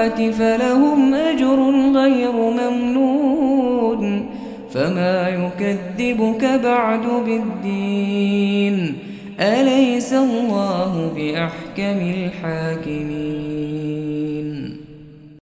الصالحات فلهم أجر غير ممنون فما يكذبك بعد بالدين أليس الله بأحكم الحاكمين